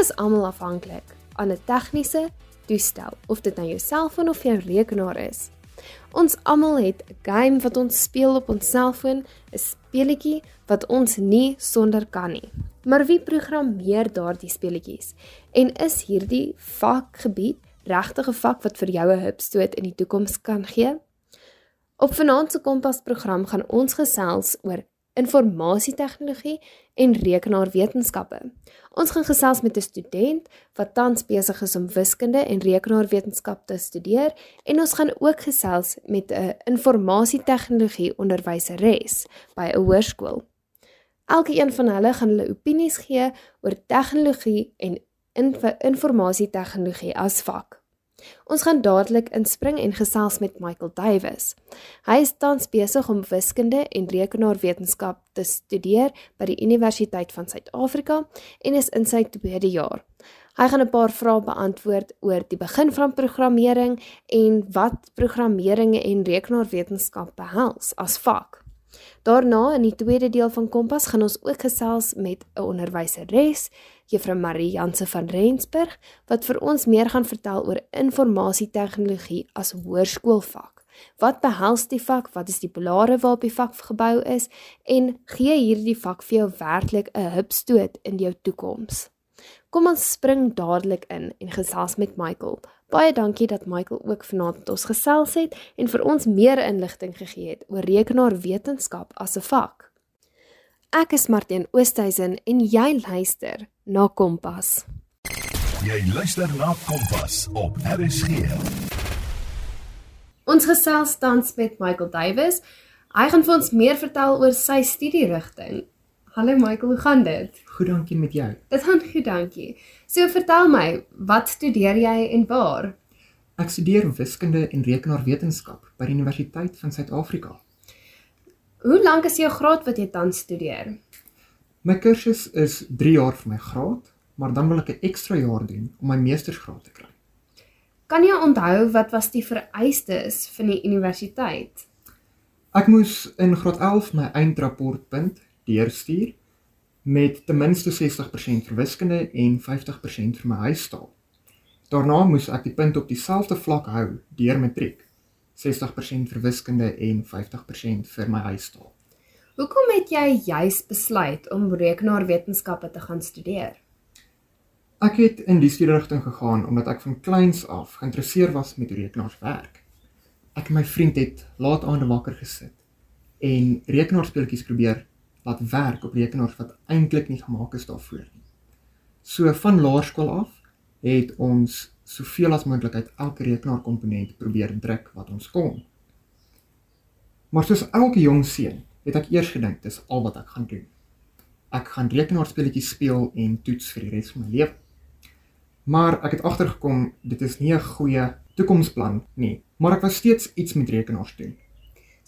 is almal afhanklik aan 'n tegniese toestel, of dit nou jou selfoon of jou rekenaar is. Ons almal het 'n game wat ons speel op ons selfoon, 'n speletjie wat ons nie sonder kan nie. Maar wie programmeer daardie speletjies? En is hierdie vakgebied regtig 'n vak wat vir jou 'n hupstoot in die toekoms kan gee? Op vanaand se Kompas program gaan ons gesels oor informasietegnologie en rekenaarwetenskappe. Ons gaan gesels met 'n student wat tans besig is om wiskunde en rekenaarwetenskap te studeer en ons gaan ook gesels met 'n informasietegnologie onderwyseres by 'n hoërskool. Elkeen van hulle gaan hulle opinies gee oor tegnologie en informasietegnologie as vak. Ons gaan dadelik inspring en gesels met Michael Davies. Hy is tans besig om wiskunde en rekenaarwetenskap te studeer by die Universiteit van Suid-Afrika en is in sy tweede jaar. Hy gaan 'n paar vrae beantwoord oor die begin van programmering en wat programmering en rekenaarwetenskap behels as vak. Daarna in die tweede deel van Kompas gaan ons ook gesels met 'n onderwyseres, Juffrou Marie Janse van Rensburg, wat vir ons meer gaan vertel oor informasietegnologie as hoërskoolvak. Wat behels die vak? Wat is die pilare waarop die vak gebou is en gee hierdie vak vir jou werklik 'n hupstoot in jou toekoms? Kom ons spring dadelik in en gesels met Michael. Baie dankie dat Michael ook vanaand met ons gesels het en vir ons meer inligting gegee het oor rekenaarwetenskap as 'n vak. Ek is Martin Oosthuizen en jy luister na Kompas. Jy luister na Kompas op RSG. Ons gesels tans met Michael Davies. Hy gaan vir ons meer vertel oor sy studierigting. Hallo Michael, hoe gaan dit? Goed, dankie met jou. Dit gaan goed, dankie. So vertel my, wat studeer jy en waar? Ek studeer wiskunde en rekenaarwetenskap by die Universiteit van Suid-Afrika. Hoe lank is jou graad wat jy tans studeer? My kursus is 3 jaar vir my graad, maar dan wil ek 'n ekstra jaar doen om my meestersgraad te kry. Kan jy onthou wat was die vereistes van die universiteit? Ek moes in graad 11 my eindrapportpunt deurstuur met ten minste 60% vir wiskunde en 50% vir my huistaal. Daarna moes ek die punt op dieselfde vlak hou deur matriek. 60% vir wiskunde en 50% vir my huistaal. Hoekom het jy juis besluit om rekenaarwetenskappe te gaan studeer? Ek het in die studierigting gegaan omdat ek van kleins af geïnteresseerd was met rekenaars werk. Ek en my vriend het laat aande wakker gesit en rekenaarspeletjies probeer laat werk op rekenaars wat eintlik nie gemaak is daarvoor nie. So van laerskool af het ons soveel as moontlik uit elke rekenaarkomponent probeer druk wat ons kon. Maar soos elke jong seun, het ek eers gedink dis al wat ek gaan doen. Ek gaan rekenaarspeletjies speel en toets vir die res van my lewe. Maar ek het agtergekom dit is nie 'n goeie toekomsplan nie, maar ek wou steeds iets met rekenaars doen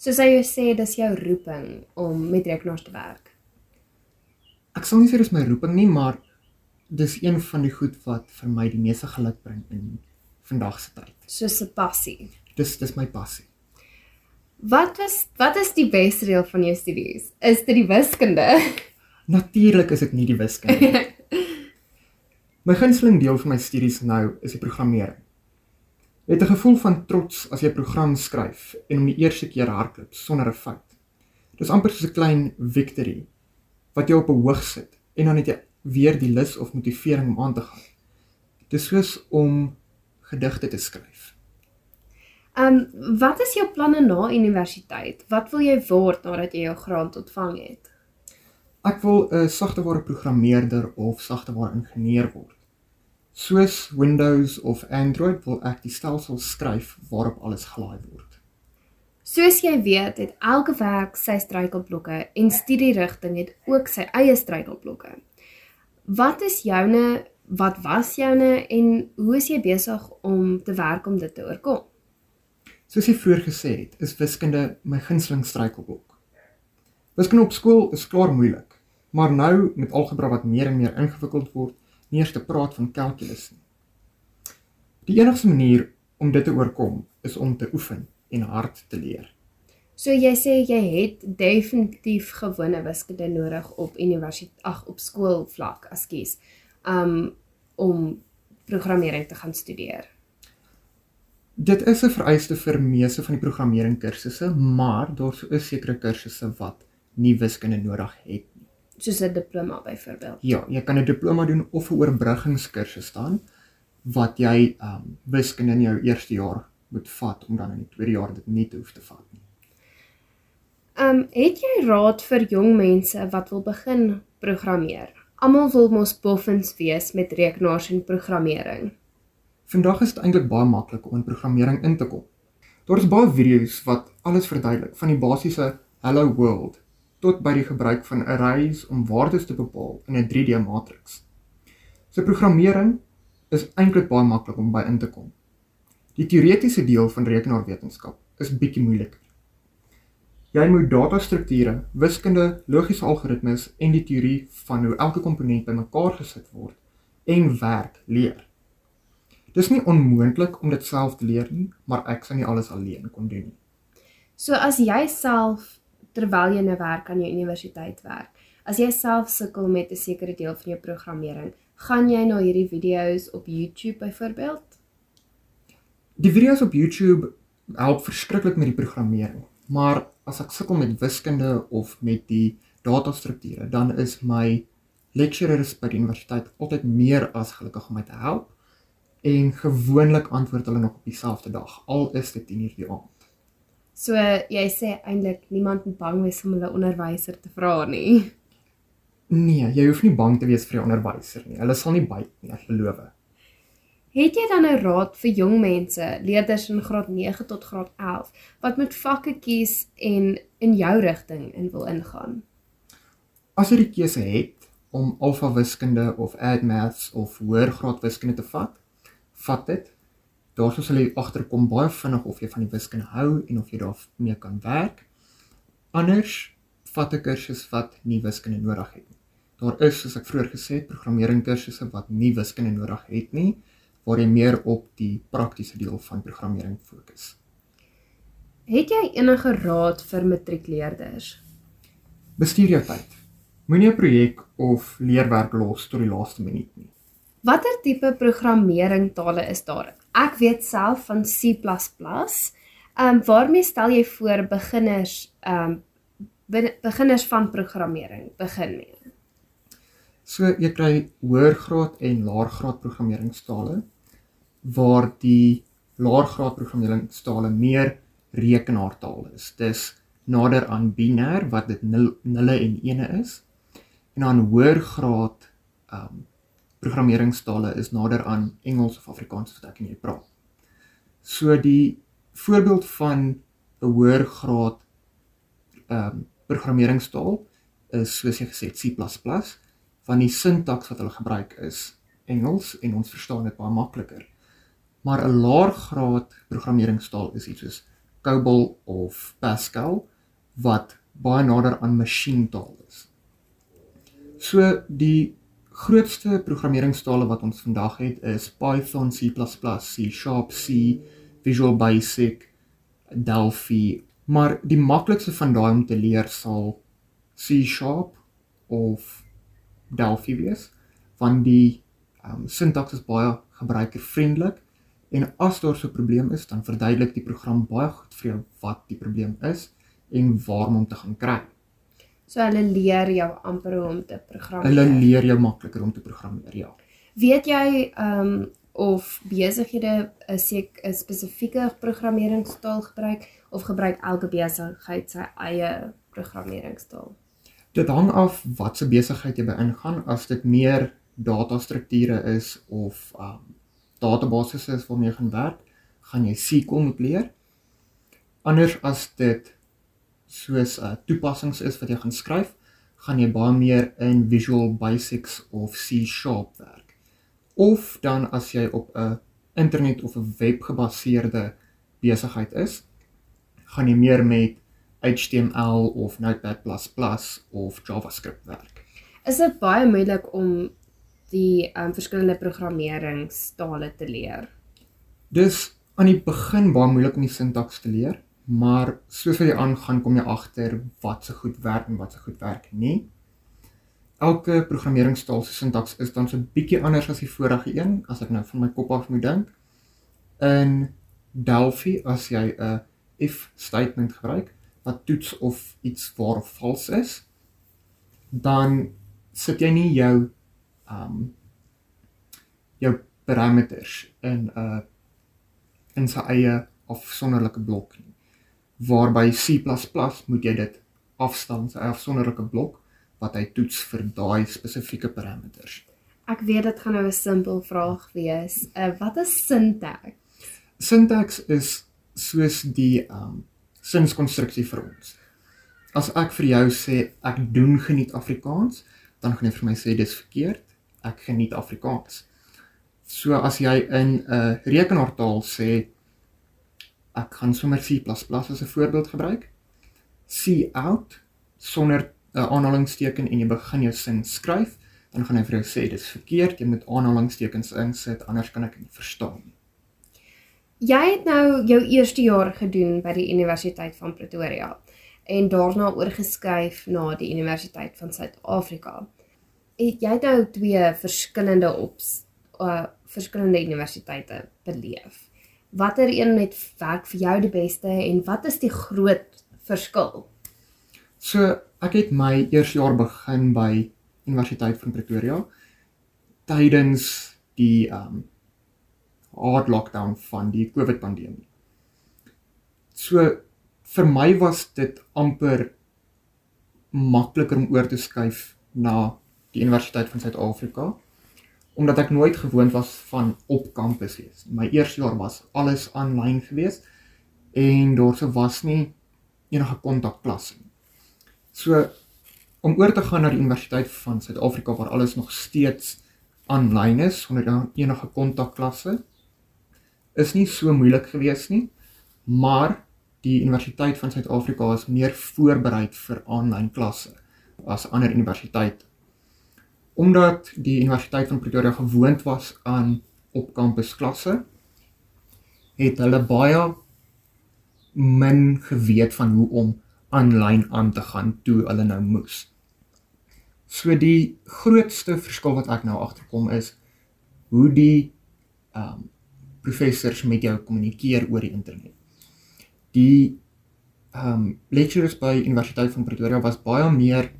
soos hy jou sê dis jou roeping om met rekenaars te werk. Ek sal nie sê dis my roeping nie, maar dis een van die goed wat vir my die meeste geluk bring in vandag se tyd. Soos 'n passie. Dis dis my passie. Wat was wat is die beste deel van jou studies? Is dit die wiskunde? Natuurlik is dit nie die wiskunde. my gunsteling deel van my studies nou is die programmering het 'n gevoel van trots as jy 'n program skryf en om die eerste keer hardloop sonder 'n fout. Dis amper soos 'n klein victory wat jou op 'n hoog sit en dan het jy weer die lus of motivering om aan te gaan. Dis soos om gedigte te skryf. Ehm um, wat is jou planne na universiteit? Wat wil jy word nadat jy jou graad ontvang het? Ek wil 'n sagteware programmeerder of sagteware ingenieur word. Soos Windows of Android wil ek die stelsel skryf waarop alles gelaai word. Soos jy weet, het elke werk sy struikelblokke en studierigting het ook sy eie struikelblokke. Wat is joune? Wat was joune en hoe is jy besig om te werk om dit te oorkom? Soos jy vroeër gesê het, is wiskunde my gunsteling struikelblok. Wiskunde op skool is klaar moeilik, maar nou met algebra wat meer en meer ingewikkeld word, nie eers te praat van kalkulus nie. Die enigste manier om dit te oorkom is om te oefen en hard te leer. So jy sê jy het definitief gewone wiskunde nodig op universiteit ag op skoolvlak, ekskuus. Um om programmering te gaan studeer? Dit is 'n vereiste vir meeste van die programmering kursusse, maar daar is sekere kursusse wat nie wiskunde nodig het nie. Soos 'n diploma byvoorbeeld. Ja, jy kan 'n diploma doen of 'n oorbruggingskursus staan wat jy um, wiskunde in jou eerste jaar moet vat om dan in die tweede jaar dit nie te hoef te vat nie. Um, het jy raad vir jong mense wat wil begin programmeer? Almal wil mos boffins wees met rekenaars en programmering. Vandag is dit eintlik baie maklik om in programmering in te kom. Daar is baie video's wat alles verduidelik, van die basiese hello world tot by die gebruik van arrays om waardes te bepaal in 'n 3D matriks. So programmering is eintlik baie maklik om by in te kom. Die teoretiese deel van rekenaarwetenskap is bietjie moeiliker. Jy moet datastrukture, wiskunde, logiese algoritmes en die teorie van hoe elke komponent bymekaar gesit word en werk leer. Dis nie onmoontlik om dit self te leer nie, maar ek sou nie alles alleen kon doen nie. So as jy self terwyl jy nou werk aan jou universiteit werk, as jy self sukkel met 'n sekere deel van jou programmering, gaan jy na hierdie video's op YouTube byvoorbeeld? Die video's op YouTube help verskriklik met die programmering, maar as ek sukkel met wiskunde of met die datastrukture, dan is my lecturers by die universiteit altyd meer as gelukkig om my te help en gewoonlik antwoord hulle nog op dieselfde dag al is dit 10:00 die aand. So jy sê eintlik niemand moet bang wees om hulle onderwyser te vra nie. Nee, jy hoef nie bang te wees vir jou onderwyser nie. Hulle sal nie byt nie, ek beloof. Het jy dan 'n raad vir jong mense, leerders in graad 9 tot graad 11 wat met vakke kies en in jou rigting in wil ingaan? As jy die keuse het om alfa wiskunde of add maths of hoër graad wiskunde te vat, vat dit. Daarsoos sal jy agterkom baie vinnig of jy van die wiskunde hou en of jy daarmee kan werk. Anders vat 'n kursus wat nie wiskunde nodig het nie. Daar is, soos ek vroeër gesê het, programmering kursusse wat nie wiskunde nodig het nie, waar jy meer op die praktiese deel van programmering fokus. Het jy enige raad vir matriekleerders? Bestuur jou tyd. Moenie 'n projek of leerwerk los tot die laaste minuut nie. Watter tipe programmeringtale is daar? Ek weet self van C++. Ehm um, waarmee stel jy voor beginners ehm um, beginners van programmering begin mee? So jy kry hoërgraad en laergraad programmeringstale waar die laergraad programmeringstale meer rekenaartaal is. Dis nader aan binêr wat dit nul, nulle en ene is. En dan hoërgraad um programmeringstale is nader aan Engels of Afrikaans wat ek en jy praat. So die voorbeeld van 'n hoërgraad um programmeringstaal is soos jy gesê C++ van die sintaks wat hulle gebruik is Engels en ons verstaan dit baie makliker. Maar 'n laer graad programmeringstaal is iets soos COBOL of Pascal wat baie nader aan masjientaal is. So die grootste programmeringstale wat ons vandag het is Python, C++, C Sharp, C, Visual Basic, Delphi, maar die maklikste van daai om te leer sal C Sharp of Delphi wees want die um, sintaks is baie gebruikervriendelik en as daar so 'n probleem is dan verduidelik die program baie goed vir jou wat die probleem is en waarom om te gaan kry. So hulle leer jou amper hoe om te programmeer. Hulle leer jou makliker om te programmeer, ja. Weet jy ehm um, of besighede 'n sek 'n spesifieke programmeringstaal gebruik of gebruik elke besigheid sy eie programmeringstaal? Dit hang af wat se besigheid jy beïngaan. As dit meer datastrukture is of um databasisse is waarmee jy gaan werk, gaan jy SQL moet leer. Anders as dit soos 'n uh, toepassings is wat jy gaan skryf, gaan jy baie meer in Visual Basics of C# werk. Of dan as jy op 'n internet of 'n web gebaseerde besigheid is, gaan jy meer met HTML of Notepad++ of JavaScript werk. Is dit baie moeilik om die um, verskillende programmeringstale te leer? Dis aan die begin baie moeilik om die sintaks te leer, maar soos wat jy aangaan kom jy agter wat se goed werk en wat se goed werk nie. elke programmeringstaal se sintaks is dan so 'n bietjie anders as die vorige een as ek nou van my kop af moet dink. In Delphi as jy 'n if statement gebruik wat toets of iets waar of vals is, dan sit jy nie jou um jou parameters in 'n uh, in sy eie afsonderlike blok nie. Waarby C++ moet jy dit afstaan sy afsonderlike blok wat hy toets vir daai spesifieke parameters. Ek weet dit gaan nou 'n simpel vraag wees. Uh wat is sintaks? Sintaks is soos die um sinskonstruksie vir ons. As ek vir jou sê ek doen geniet Afrikaans, dan gaan jy vir my sê dis verkeerd. Ek geniet Afrikaans. So as jy in 'n uh, rekenaartaal sê ek gaan sommer C++ as 'n voorbeeld gebruik. C out sonder 'n uh, aanhalingsteken en jy begin jou sin skryf, dan gaan hy vir jou sê dis verkeerd, jy moet aanhalingstekens insit anders kan ek nie verstaan nie. Jy het nou jou eerste jaar gedoen by die Universiteit van Pretoria en daarna oorgeskuif na die Universiteit van Suid-Afrika. Het jy nou twee verskillende ops uh verskillende universiteite beleef? Watter een net werk vir jou die beste en wat is die groot verskil? So, ek het my eerste jaar begin by Universiteit van Pretoria tydens die um hard lockdown van die COVID pandemie. So vir my was dit amper makliker om oor te skuif na die Universiteit van Suid-Afrika omdat ek nooit gewoond was van op kampus wees. My eerste jaar was alles aanlyn gewees en daar se was nie enige kontakklasse nie. So om oor te gaan na die Universiteit van Suid-Afrika waar alles nog steeds aanlyn is sonder enige kontakklasse is nie so moeilik gewees nie, maar die Universiteit van Suid-Afrika is meer voorberei vir aanlyn klasse as ander universiteite omdat die Universiteit van Pretoria gewoond was aan op kampus klasse, het hulle baie min geweet van hoe om aanlyn aan te gaan toe hulle nou moes. So die grootste verskil wat ek nou agterkom is hoe die ehm um, professors met jou kommunikeer oor die internet. Die ehm um, lecturers by Universiteit van Pretoria was baie meer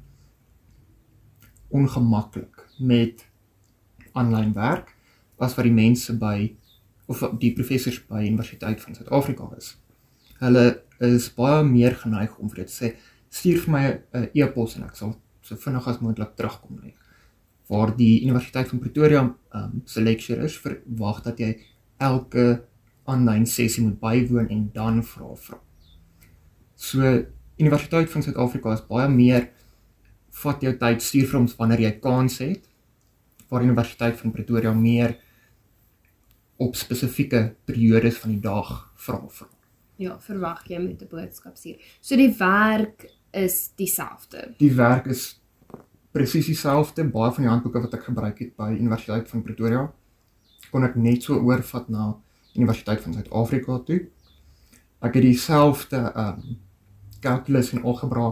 ongemaklik met aanlyn werk as wat die mense by of die professors by Universiteit van Suid-Afrika is. Hulle is baie meer geneig om vir dit sê stuur vir my 'n e-pos en ek sal so vinnig as moontlik terugkom lê. Waar die Universiteit van Pretoria um, se lecturers verwag dat jy elke aanlyn sessie moet bywoon en dan vra vra. So Universiteit van Suid-Afrika is baie meer vat jou tyd, stuur vir ons wanneer jy kans het. Waar Universiteit van Pretoria meer op spesifieke periodes van die dag vra vir. Ja, verwag jy met 'n boodskap stuur. So die werk is dieselfde. Die werk is presies dieselfde. Baie van die handboeke wat ek gebruik het by Universiteit van Pretoria kon ek net so oorvat na Universiteit van Suid-Afrika toe. Ek het dieselfde ehm um, calculus en algebra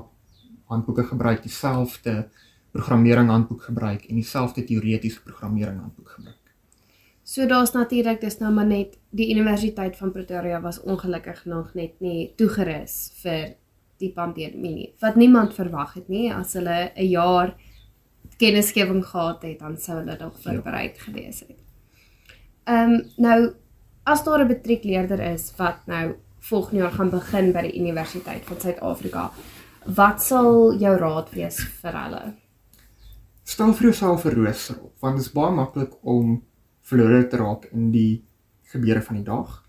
handboeke gebruik, dieselfde programmering handboek gebruik en dieselfde teoretiese programmering handboek gebruik. So daar's natuurlik dis nou maar net die Universiteit van Pretoria was ongelukkig nog net nie toegerus vir die pandemie nie. Wat niemand verwag het nie as hulle 'n jaar kennisgewing gehad het, dan sou hulle dalk voorberei ja. gewees het. Ehm um, nou as daar 'n matriekleerder is wat nou volgende jaar gaan begin by die Universiteit van Suid-Afrika, Wat sal jou raad wees vir hulle? Stel vir jouself 'n rooster op, want dit is baie maklik om verlore te raak in die gebeure van die dag.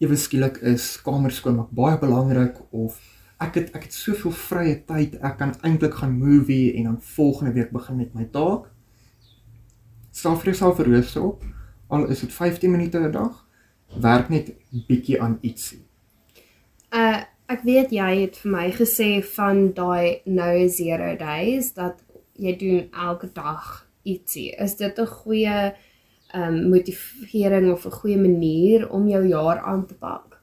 Ewe skielik is kamer skoonmaak baie belangrik of ek het ek het soveel vrye tyd, ek kan eintlik gaan movie en dan volgende week begin met my taak. Stel vir jouself 'n rooster op, al is dit 15 minute 'n dag, werk net bietjie aan ietsie. Uh Ek weet jy het vir my gesê van daai no zero days dat jy doen elke dag ietsie. Is dit 'n goeie ehm um, motivering of 'n goeie manier om jou jaar aan te pak?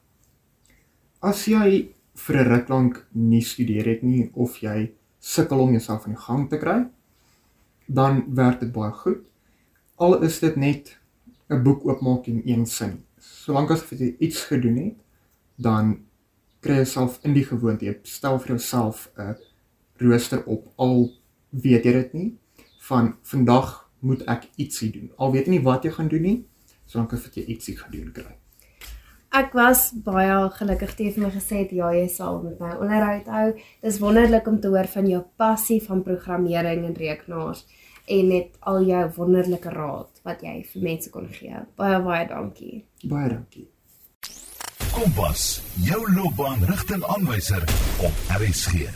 As jy vir 'n ruk lank nie studeer het nie of jy sukkel om jouself die gang te kry, dan werk dit baie goed. Al is dit net 'n boek oopmaak en een sin. Solank as jy iets gedoen het, dan kry jy self in die gewoonte. Jy stel vir jouself 'n rooster op al weet jy dit nie van vandag moet ek ietsie doen. Al weet jy nie wat jy gaan doen nie, solank as jy ietsie gedoen kry. Ek was baie gelukkig toe jy vir my gesê het ja, jy sal met my onderhoud hou. Dis wonderlik om te hoor van jou passie van programmering en rekenaars en net al jou wonderlike raad wat jy vir mense kon gee. Baie baie dankie. Baie dankie. Kompas, jou loopbaanrigtingaanwyser op RSG.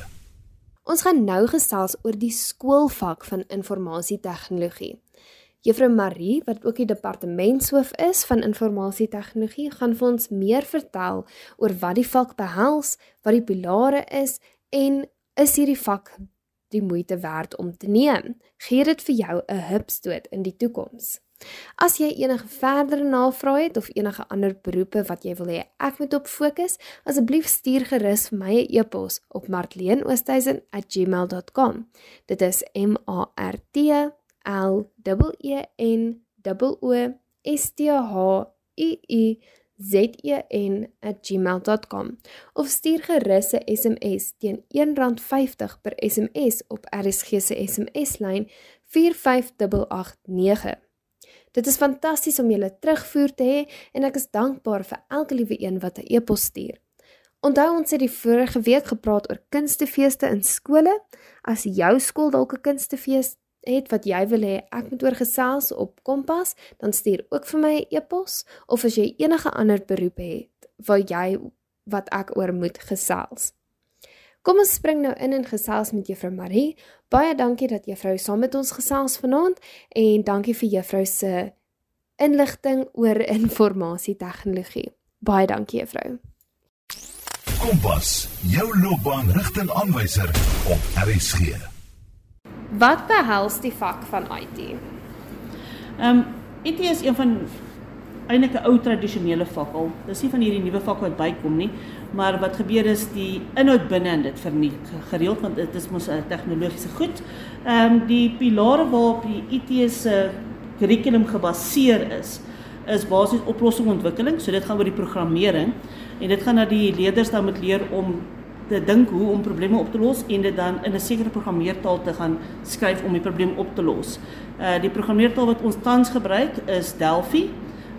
Ons gaan nou gesels oor die skoolvak van informasietegnologie. Juffrou Marie, wat ook die departementshoof is van informasietegnologie, gaan vir ons meer vertel oor wat die vak behels, wat die pilare is en is hierdie vak die moeite werd om te neem? Gee dit vir jou 'n hupstoot in die toekoms. As jy enige verdere navrae het of enige ander beroepe wat jy wil hê ek moet op fokus, asseblief stuur gerus vir my 'n e-pos op martleenoosthuizen@gmail.com. Dit is M A R T L E N O S T H U U zen@gmail.com of stuur gerus 'n SMS teen R1.50 per SMS op RSG se SMS-lyn 45889. Dit is fantasties om julle terugvoer te hê en ek is dankbaar vir elke liewe een wat 'n e-pos stuur. Onthou ons het die vorige week gepraat oor kunstefeeste in skole. As jou skool dalk 'n kunstefees het wat jy wil hê ek moet oor gesels op Kompas, dan stuur ook vir my 'n e-pos of as jy enige ander beroep het wat jy wat ek oor moet gesels. Kom ons spring nou in en gesels met Juffrou Marie. Baie dankie dat Juffrou saam met ons gesels vanaand en dankie vir Juffrou se inligting oor informasietegnologie. Baie dankie Juffrou. Kompas, jou loopbaanrigtingaanwyser op RSG. Wat behels die vak van IT? Ehm um, IT is een van eintlik 'n ou tradisionele vak al. Dis nie van hierdie nuwe vak wat bykom nie, maar wat gebeur is die inhoud binne in dit verniet gereeld want dit is mos 'n tegnologiese goed. Ehm um, die pilare waarop die IT se kurrikulum gebaseer is, is basies oplossingsontwikkeling, so dit gaan oor die programmering en dit gaan dat die leerders dan moet leer om te dink hoe om probleme op te los en dit dan in 'n sekere programmeertaal te gaan skryf om die probleem op te los. Uh die programmeertaal wat ons tans gebruik is Delphi.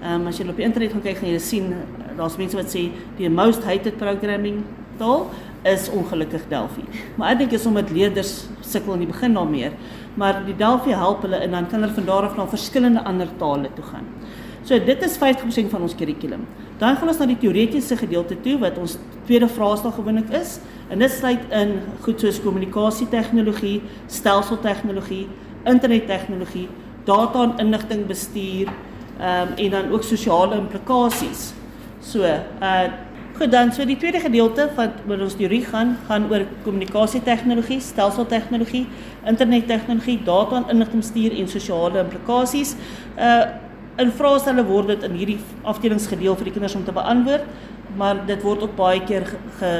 Ehm um, as jy op die internet gaan kyk gaan jy sien daar's mense wat sê die most hated programming taal is ongelukkig Delphi. Maar ek dink is omdat leerders sukkel in die begin daarmee, maar die Delphi help hulle en dan kan hulle van daar af na verskillende ander tale toe gaan. So dit is 50% van ons kurrikulum. Dan gaan ons na die teoretiese gedeelte toe wat ons tweede vraestel gewoonlik is. En dit sluit in goed soos kommunikasietegnologie, stelseltegnologie, internettegnologie, data en inligting bestuur, ehm um, en dan ook sosiale implikasies. So, uh goed dan so die tweede gedeelte van oor ons teorie gaan gaan oor kommunikasietegnologie, stelseltegnologie, internettegnologie, data en inligtingbestuur en sosiale implikasies. Uh in vraestelle word dit in hierdie afdelings gedeel vir die kinders om te beantwoord, maar dit word ook baie keer ge, ge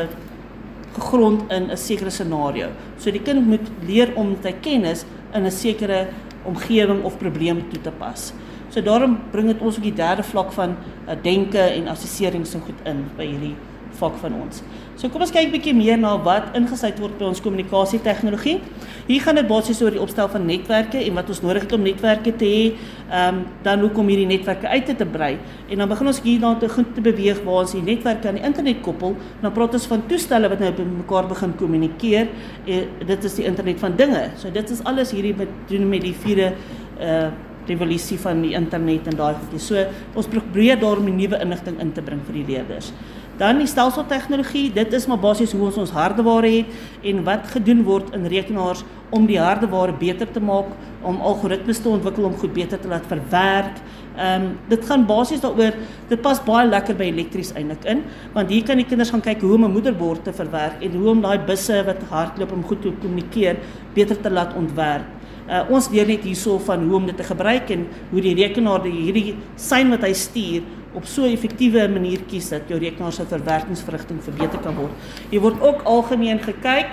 gegrond in 'n sekere scenario. So die kind moet leer om sy kennis in 'n sekere omgewing of probleem toe te pas. So daarom bring dit ons op die derde vlak van uh, denke en assessering so goed in by hierdie vak van ons. So kom ons kyk bietjie meer na wat ingesluit word by ons kommunikasie tegnologie. Hier gaan dit basies oor die opstel van netwerke en wat ons nodig het om netwerke te hê. Ehm um, dan hoe kom hierdie netwerke uit te brei? En dan begin ons hier na te goed te beweeg waar ons die netwerke aan die internet koppel. Dan praat ons van toestelle wat nou met mekaar begin kommunikeer. En dit is die internet van dinge. So dit is alles hierdie doen met die vierde uh revolusie van die internet en daai goedjies. So ons probeer daarmee nuwe inligting in te bring vir die leerders. Dan die stelseltegnologie, dit is maar basies hoe ons ons hardeware het en wat gedoen word in rekenaars om die hardeware beter te maak, om algoritmes te ontwikkel om goed beter te laat verwerk. Ehm um, dit gaan basies daaroor, dit pas baie lekker by elektries eintlik in, want hier kan die kinders gaan kyk hoe om 'n moederbord te verwerk en hoe om daai busse wat hardloop om goed te kommunikeer beter te laat ontwerp. Uh, ons leer net hierso van hoe om dit te gebruik en hoe die rekenaar die hierdie sein wat hy stuur op so 'n effektiewe manier kies dat jou rekenaar se verwerkingsvrugting verbeter kan word. Hier word ook algemeen gekyk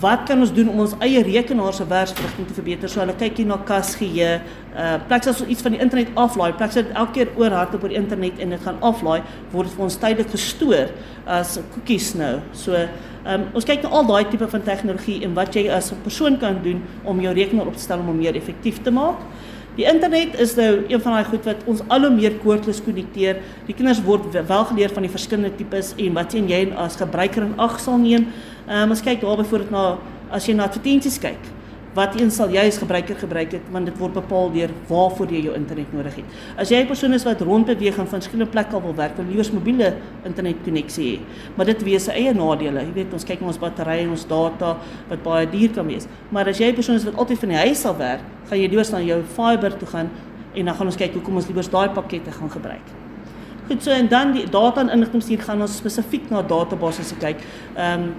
wat kan ons doen om ons eie rekenaar se werksverrigting te verbeter? So hulle kyk hier na kasgeheue, uh plek as ons iets van die internet aflaai, plek as dit elke keer oor hardloop oor die internet en dit gaan aflaai, word dit vir ons tydelik gestoor as cookies nou. So um, ons kyk na al daai tipe van tegnologie en wat jy as 'n persoon kan doen om jou rekenaar op te stel om hom meer effektief te maak. Die internet is nou een van daai goed wat ons al hoe meer koordless konnekteer. Die kinders word wel geleer van die verskillende tipes en wat sien jy as gebruiker in ag sal neem. Ehm um, ons kyk daar byvoorbeeld na as jy na advertensies kyk wat een sal jy as gebruiker gebruik het want dit word bepaal deur waarvoor jy jou internet nodig het. As jy 'n persoon is wat rondbeweeg en van verskillende plekke wil werk, wil jy eers mobiele internetkonneksie hê. Maar dit wees eie nadele. Jy weet, ons kyk na ons batterye en ons data wat baie duur kan wees. Maar as jy 'n persoon is wat altyd van die huis af werk, gaan jy deurs na jou fiber toe gaan en dan gaan ons kyk hoekom ons liewer daai pakkette gaan gebruik. Goed so en dan die data en inligtingstuur gaan ons spesifiek na databasisse kyk. Ehm um,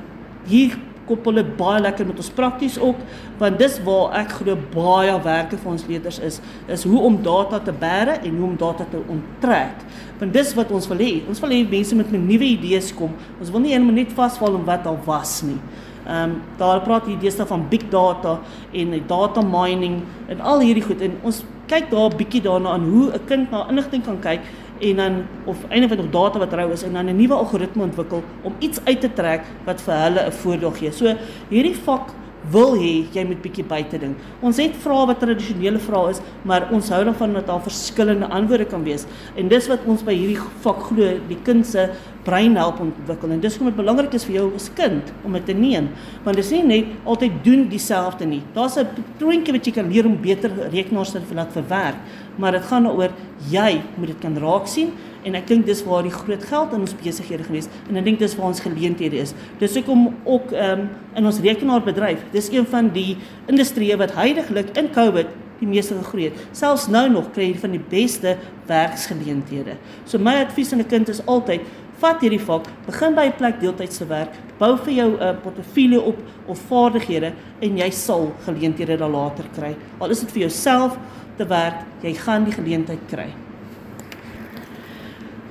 hier koppel dit baie lekker met ons prakties ook want dis waar ek glo baie werke vir ons leerders is is hoe om data te bære en hoe om data te onttrek. Want dis wat ons wil hê. Ons wil hê mense met nuwe idees kom. Ons wil nie net vasval om wat al was nie. Ehm um, daar praat hier deesdae van big data en data mining en al hierdie goed. En ons kyk daar 'n bietjie daarna aan hoe 'n kind na inligting kan kyk en dan of eintlik nog data wat rou is en dan 'n nuwe algoritme ontwikkel om iets uit te trek wat vir hulle 'n voordeel gee. So hierdie vak wil hê jy moet bietjie buite ding. Ons het vrae wat tradisionele vrae is, maar ons hou daarvan dat daar verskillende antwoorde kan wees. En dis wat ons by hierdie vak glo, die kind se brein help ontwikkel. En dis hoekom dit belangrik is vir jou as kind om dit te neem, want dis nie net altyd doen dieselfde nie. Daar's 'n patroontjie wat jy kan leer om beter rekenaars te laat verwerk maar dit gaan daaroor jy moet dit kan raak sien en ek dink dis waar die groot geld in ons besighede gewees en ek dink dis waar ons geleenthede is. Dis hoekom ook ehm um, in ons rekenaarbedryf, dis een van die industrieë wat heidaglik in Covid die meeste gegroei het. Selfs nou nog kry jy van die beste werksgeleenthede. So my advies aan 'n kind is altyd vat hierdie vak, begin by 'n plek deeltydse werk, bou vir jou 'n uh, portefeulje op of vaardighede en jy sal geleenthede daar later kry. Al is dit vir jouself te werk, jy gaan die geleentheid kry.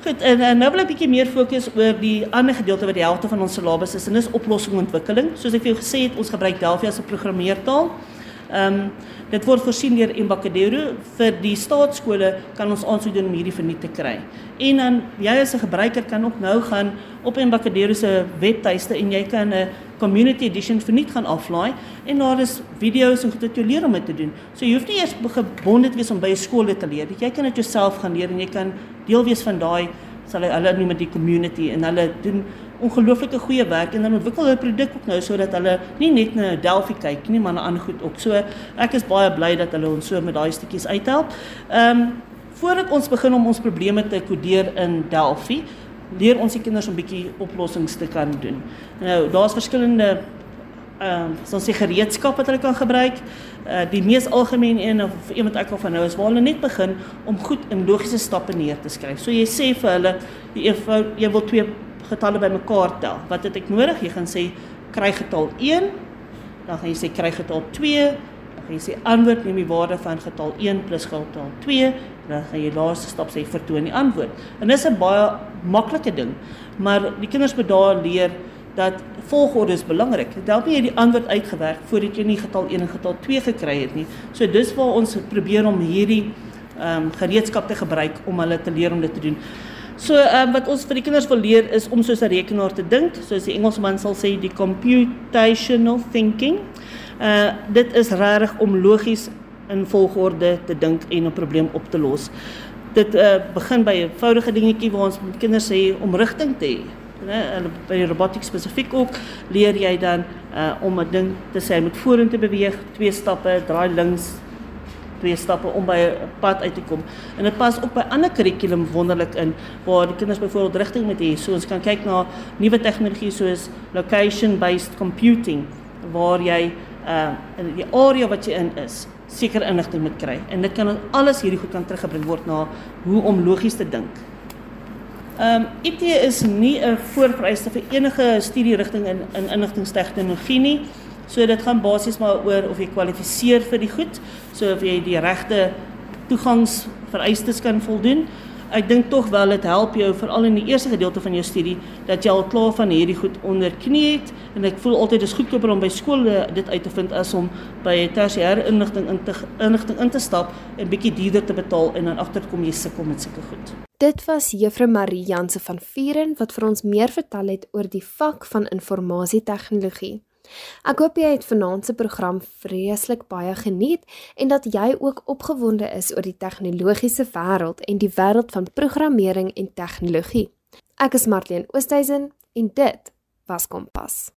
Goed, en, en nou wil ek bietjie meer fokus oor die ander gedeelte wat die helfte van ons syllabus is en dis oplossingsontwikkeling. Soos ek vir jou gesê het, ons gebruik Delphi as 'n programmeertaal. Ehm um, dit word voorsien deur Embakadero vir die staatskole kan ons aansoek doen om hierdie verniet te kry. En dan jy as 'n gebruiker kan ook nou gaan op Embakadero se webtuiste en jy kan 'n community edition verniet gaan aflaai en daar is video's en goed wat jy leer om dit te doen. So jy hoef nie eers gebonde te wees om by 'n skool dit te leer. Jy kan dit jouself gaan leer en jy kan deel wees van daai sal hulle noem dit die community en hulle doen ongelooflike goeie werk en dan ontwikkel hulle produk ook nou sodat hulle nie net na Delphi kyk nie, maar na ander goed ook. So ek is baie bly dat hulle ons so met daai stukkies uithelp. Ehm um, voordat ons begin om ons probleme te kodeer in Delphi, leer ons die kinders om bietjie oplossings te kan doen. Nou, daar's verskillende ehm uh, soos die gereedskap wat hulle kan gebruik. Uh die mees algemene een of een wat ek al van nou is waar hulle net begin om goed in logiese stappe neer te skryf. So jy sê vir hulle eenvoud jy wil twee getalle bymekaar tel. Wat het ek nodig? Jy gaan sê kry getal 1, dan gaan jy sê kry getal 2, dan gaan jy sê antwoord neem die waarde van getal 1 plus getal 2, dan gaan jy laaste stap sê vertoon die antwoord. En dis 'n baie maklike ding, maar die kinders moet daar leer dat volgorde is belangrik. Dit help nie jy die antwoord uitgewerk voordat jy nie getal 1 en getal 2 gekry het nie. So dis waar ons probeer om hierdie ehm um, gereedskap te gebruik om hulle te leer om dit te doen. So um, wat ons vir die kinders wil leer is om soos 'n rekenaar te dink, soos die Engelsman sal sê die computational thinking. Uh dit is regtig om logies in volgorde te dink en 'n probleem op te los. Dit uh begin by 'n eenvoudige dingetjie waar ons met kinders sê om rigting te hê. Nee, by die robotiek spesifiek ook leer jy dan uh om 'n ding te sê met vorentoe beweeg, twee stappe, draai links, twee stappe om by 'n pad uit te kom. En dit pas ook by ander kurrikulum wonderlik in waar die kinders byvoorbeeld rigting moet hê. So ons kan kyk na nuwe tegnologie soos location based computing waar jy uh in die area wat jy in is seker inligting moet kry. En dit kan alles hierdie goed kan teruggebring word na hoe om logies te dink. Ehm um, IT is nie 'n voorvereiste vir enige studierigting in in inligtingstegnologie nie. So dit gaan basies maar oor of jy kwalifiseer vir die goed, so of jy die regte toegangsvereistes kan voldoen. ek dink tog wel dit help jou veral in die eerste gedeelte van jou studie dat jy al klaar van hierdie goed onder knie het en ek voel altyd dis goedkoper om by skole dit uit te vind as om by tersiêre inligting in te inligting in te stap en bietjie duurder te betaal en dan agterkom jy sukkel met sulke goed. Dit was Juffrou Marie Janse van Vuren wat vir ons meer vertel het oor die vak van informasietegnologie. Ek hoop jy het vanaand se program vreeslik baie geniet en dat jy ook opgewonde is oor die tegnologiese wêreld en die wêreld van programmering en tegnologie. Ek is Marlene Oosthuizen en dit was Kompas.